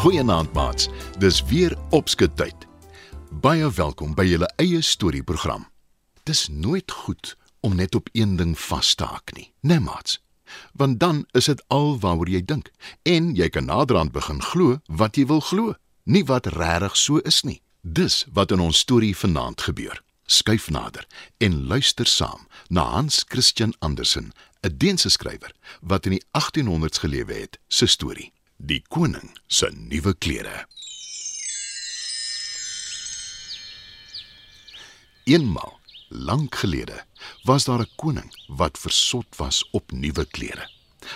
Goeienaand maats. Dis weer opskud tyd. Baie welkom by julle eie storieprogram. Dis nooit goed om net op een ding vas te hak nie, né nee, maats? Want dan is dit al waaroor jy dink en jy kan naderhand begin glo wat jy wil glo, nie wat regtig so is nie. Dis wat in ons storie vanaand gebeur. Skuif nader en luister saam na Hans Christian Andersen, 'n Deense skrywer wat in die 1800s gelewe het, se storie. Die koning se nuwe klere. Eenmal, lank gelede, was daar 'n koning wat versot was op nuwe klere.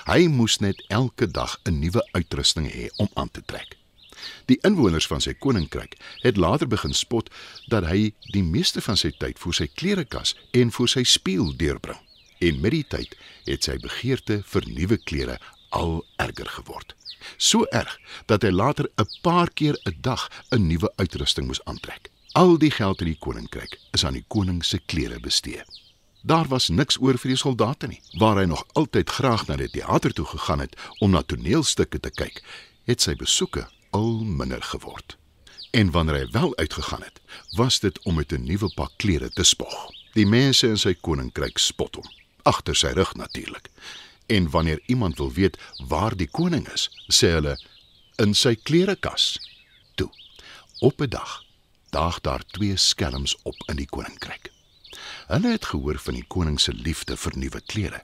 Hy moes net elke dag 'n nuwe uitrusting hê om aan te trek. Die inwoners van sy koninkryk het later begin spot dat hy die meeste van sy tyd vir sy klerekas en vir sy spieël deurbring. En met die tyd het sy begeerte vir nuwe klere al erger geword. So erg dat hy later 'n paar keer 'n dag 'n nuwe uitrusting moes aantrek. Al die geld in die koninkryk is aan die koning se klere bestee. Daar was niks oor vir die soldate nie. Waar hy nog altyd graag na die teater toe gegaan het om na toneelstukke te kyk, het sy besoeke al minder geword. En wanneer hy wel uitgegaan het, was dit om met 'n nuwe pak klere te spog. Die mense in sy koninkryk spot hom, agter sy rug natuurlik. En wanneer iemand wil weet waar die koning is, sê hulle in sy klerekas. Toe, op 'n dag daag daar twee skelms op in die koninkryk. Hulle het gehoor van die koning se liefde vir nuwe klere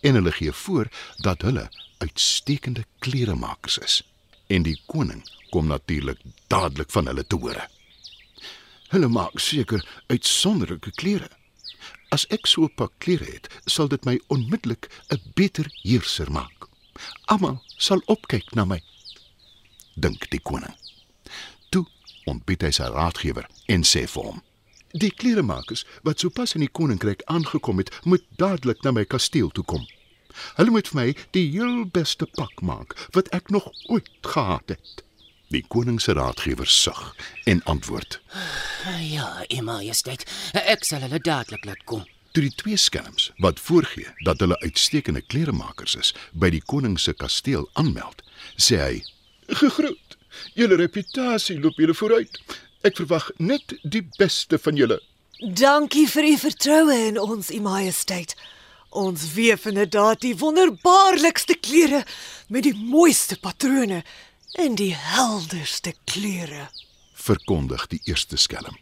en hulle gee voor dat hulle uitstekende kleremakers is. En die koning kom natuurlik dadelik van hulle te hore. Hulle maak seker uitsonderlike klere. As ek so 'n pak klere het, sal dit my onmiddellik 'n beter heerser maak. Almal sal opkyk na my, dink die koning. Ontbied hy sy raadgewer en sê vir hom: "Die kleremakers wat sopas in die koninkryk aangekom het, moet dadelik na my kasteel toe kom. Hulle moet vir my die heel beste pak maak wat ek nog ooit gehad het." Die koning se raadgewer sug en antwoord: Ja, u majesteit, ek sal hulle dadelik laat kom. Toe die twee skelms wat voorgee dat hulle uitstekende kleremakers is, by die koning se kasteel aanmeld, sê hy: "Gegroet. Julle reputasie loop julle vooruit. Ek verwag net die beste van julle." Dankie vir u vertroue in ons, u majesteit. Ons weef inderdaad die wonderbaarlikste klere met die mooiste patrone en die helderste kleure. verkondig die eerste skelm.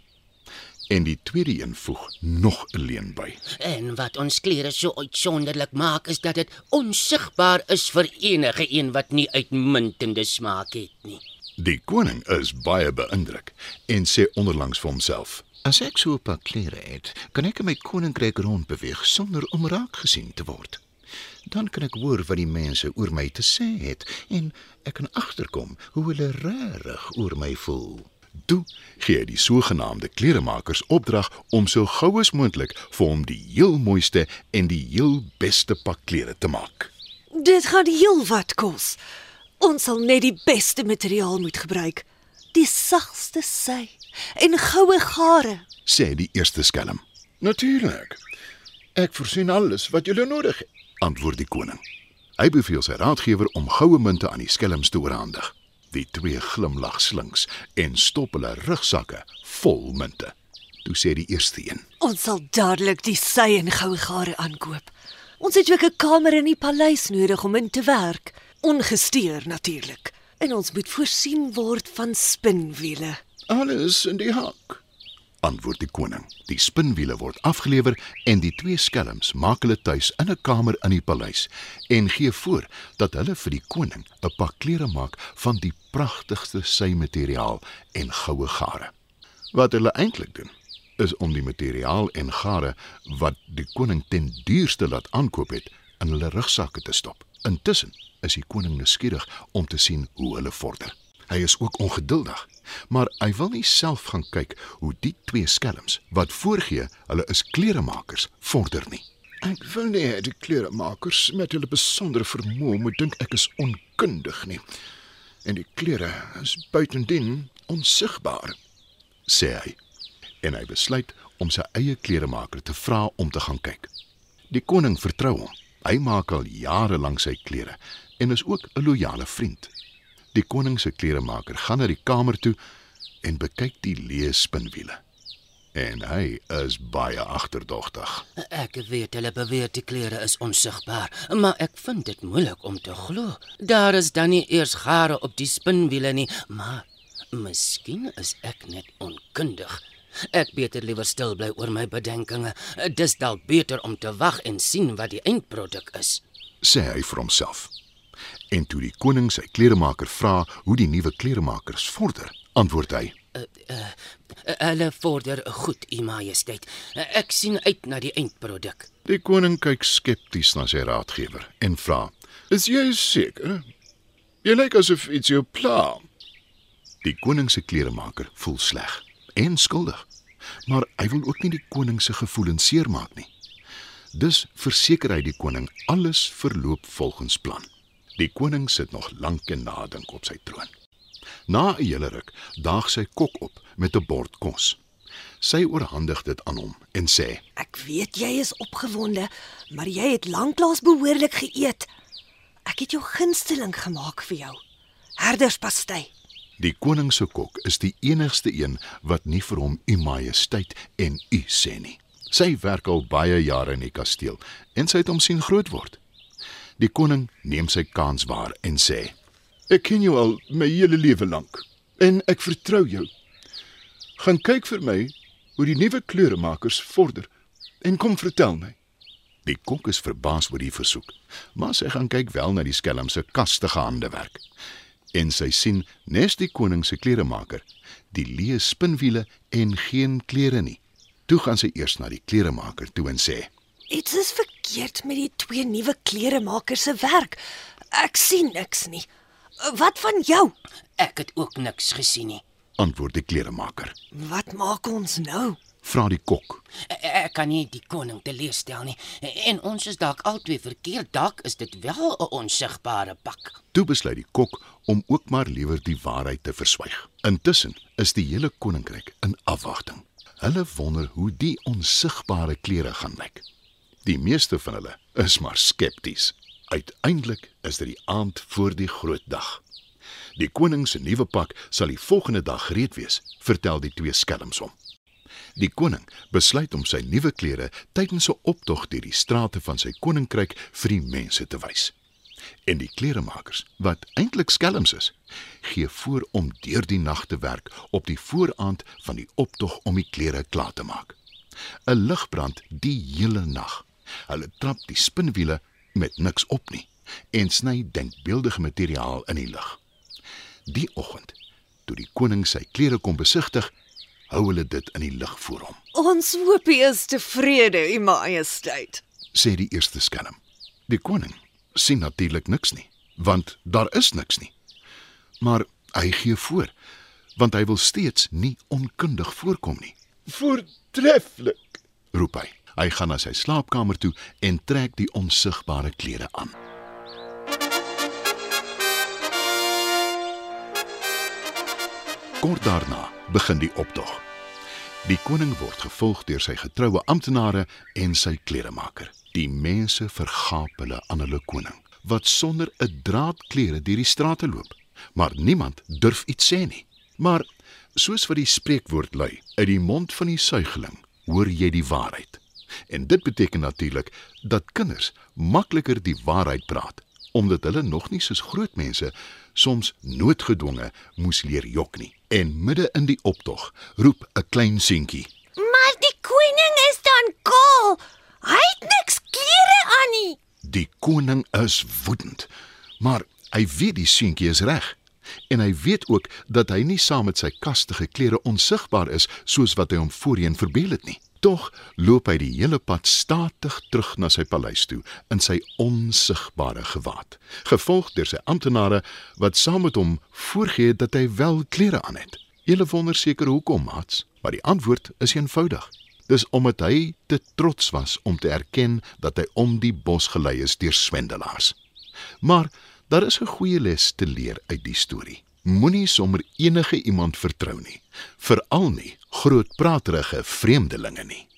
En die tweede een voeg nog 'n leen by. En wat ons klere so uitsonderlik maak is dat dit onsigbaar is vir enige een wat nie uitmuntende smaak het nie. Die koning is baie beïndruk en sê onderlangs vir homself: As ek so 'n paar klere het, kan ek my koninkryk rondbeweeg sonder om raak gesien te word. Dan kan ek hoor wat die mense oor my te sê het en ek kan agterkom hoe hulle regtig oor my voel. Toe gee hy die sogenaamde kleremakers opdrag om so gou as moontlik vir hom die heel mooiste en die heel beste pak klere te maak. Dit gaan heel wat kos. Ons sal net die beste materiaal moet gebruik. Die sagste sy en goue gare. sê die eerste skelm. Natuurlik. Ek voorsien alles wat julle nodig het, antwoord die koning. Hy beveel sy raadgewer om goue munte aan die skelms te oorhandig. Die twee glimlag slinks en stop hulle rugsakke vol munte. Toe sê die eerste een: Ons sal dadelik die sy en goue gare aankoop. Ons het ook 'n kamer in die paleis nodig om in te werk, ongesteur natuurlik. En ons moet voorsien word van spinwiele. "Alles in die hak," antwoord die koning. Die spinwiele word afgelewer en die twee skelms maak hulle tuis in 'n kamer in die paleis en gee voor dat hulle vir die koning 'n pak klere maak van die pragtigste symateriaal en goue gare. Wat hulle eintlik doen is om die materiaal en gare wat die koning ten duurste laat aankoop het in hulle rugsakke te stop. Intussen is die koning nuuskierig om te sien hoe hulle vorder. Hy is ook ongeduldig, maar hy wil nie self gaan kyk hoe die twee skelms wat voorgee hulle is kleremakers vorder nie. Ek wil nie hê die kleremakers met hulle besondere vermoë moet dink ek is onkundig nie. En die klere is buitendien onsigbaar, sê hy. En hy besluit om sy eie kleremaker te vra om te gaan kyk. Die koning vertrou hom. Hy maak al jare lank sy klere en is ook 'n loyale vriend. Die koning se kleremaker gaan na die kamer toe en bekyk die leë spinwiele. En hy is baie agterdogtig. Ek weet hulle beweer die klere is onsigbaar, maar ek vind dit moeilik om te glo. Daar is dan nie eers gare op die spinwiele nie, maar miskien is ek net onkundig. Ek beter liewer stil bly oor my bedenkinge. Dis dalk beter om te wag en sien wat die eindproduk is. sê hy vir homself. En toe die koning sy kleremaker vra hoe die nuwe kleremakers vorder, antwoord hy: Hulle vorder goed, U Majesteit. Ek sien uit na die eindproduk. Die koning kyk skepties na sy raadgewer en vra: "Is jy seker? Jy lyk asof iets jou pla." Die koning se kleremaker voel sleg en skuldig, maar hy wil ook nie die koning se gevoelens seermaak nie. Dus verseker hy die koning alles verloop volgens plan. Die koning sit nog lank en nadink op sy troon. Na 'n hele ruk daag sy kok op met 'n bord kos. Sy oorhandig dit aan hom en sê: Ek weet jy is opgewonde, maar jy het lanklaas behoorlik geëet. Ek het jou gunsteling gemaak vir jou. Herderspastei. Die koning se kok is die enigste een wat nie vir hom u majesteit en u sê nie. Sy werk al baie jare in die kasteel en sy het hom sien groot word. Die koning neem sy kans waar en sê: "Ek ken jou al my hele lewe lank en ek vertrou jou. Gaan kyk vir my hoe die nuwe kleuremakers vorder en kom vertel my." Die kok is verbaas oor die versoek, maar sy gaan kyk wel na die skelm se kastige handewerk en sy sien nes die koning se kleremaker die leë spinwiele en geen klere nie. Toe gaan sy eers na die kleremaker toe en sê: Iets is verkeerd met die twee nuwe kleremakers se werk. Ek sien niks nie. Wat van jou? Ek het ook niks gesien nie. Antwoord die kleremaker. Wat maak ons nou? Vra die kok. Ek kan nie die koning teleurstel nie. En ons is dalk albei verkeerd. Dalk is dit wel 'n onsigbare pak. Toe besluit die kok om ook maar liewer die waarheid te verswyg. Intussen is die hele koninkryk in afwagting. Hulle wonder hoe die onsigbare klere gaan lyk. Die meeste van hulle is maar skepties. Uiteindelik is dit die aand voor die groot dag. Die koning se nuwe pak sal die volgende dag gereed wees, vertel die twee skelms hom. Die koning besluit om sy nuwe klere tydens 'n optog deur die strate van sy koninkryk vir die mense te wys. En die kleremakers, wat eintlik skelms is, gee voor om deur die nag te werk op die vooraand van die optog om die klere klaar te maak. 'n Lig brand die hele nag. Hulle trap die spinwiele met niks op nie en sny denkbeeldige materiaal in die lug. Die oggend, toe die koning sy klere kom besigtig, hou hulle dit in die lug voor hom. Ons hoopie is tevrede, U Majesteit. Sê die eerste skelm. Die koning sien natuurlik niks nie, want daar is niks nie. Maar hy gee voor, want hy wil steeds nie onkundig voorkom nie. Voortreffelik, roep hy. Hy gaan na sy slaapkamer toe en trek die onsigbare klere aan. Kort daarna begin die optog. Die koning word gevolg deur sy getroue amptenare en sy kleremaker. Die mense vergaap hulle aan hulle koning, wat sonder 'n draad klere deur die strate loop, maar niemand durf iets sê nie. Maar soos wat die spreekwoord lui, uit die mond van die suigeling hoor jy die waarheid. En dit beteken natuurlik dat kinders makliker die waarheid praat omdat hulle nog nie soos groot mense soms noodgedwonge moes leer jok nie. En midde in die optog roep 'n klein seentjie: Maar die koning is dan kaal. Hy het niks klere aan nie. "Die koning is woedend." Maar hy weet die seentjie is reg. En hy weet ook dat hy nie saam met sy kastige klere onsigbaar is soos wat hy hom voorheen verbeel het nie. Tog loop hy die hele pad statig terug na sy paleis toe in sy onsigbare gewaad, gevolg deur sy amptenare wat saam met hom voorgee dat hy wel klere aan het. Julle wonder seker hoekom, Mats, maar die antwoord is eenvoudig. Dis omdat hy te trots was om te erken dat hy om die bos gelei is deur swendelaars. Maar Daar is 'n goeie les te leer uit die storie. Moenie sommer enige iemand vertrou nie, veral nie grootpraterige vreemdelinge nie.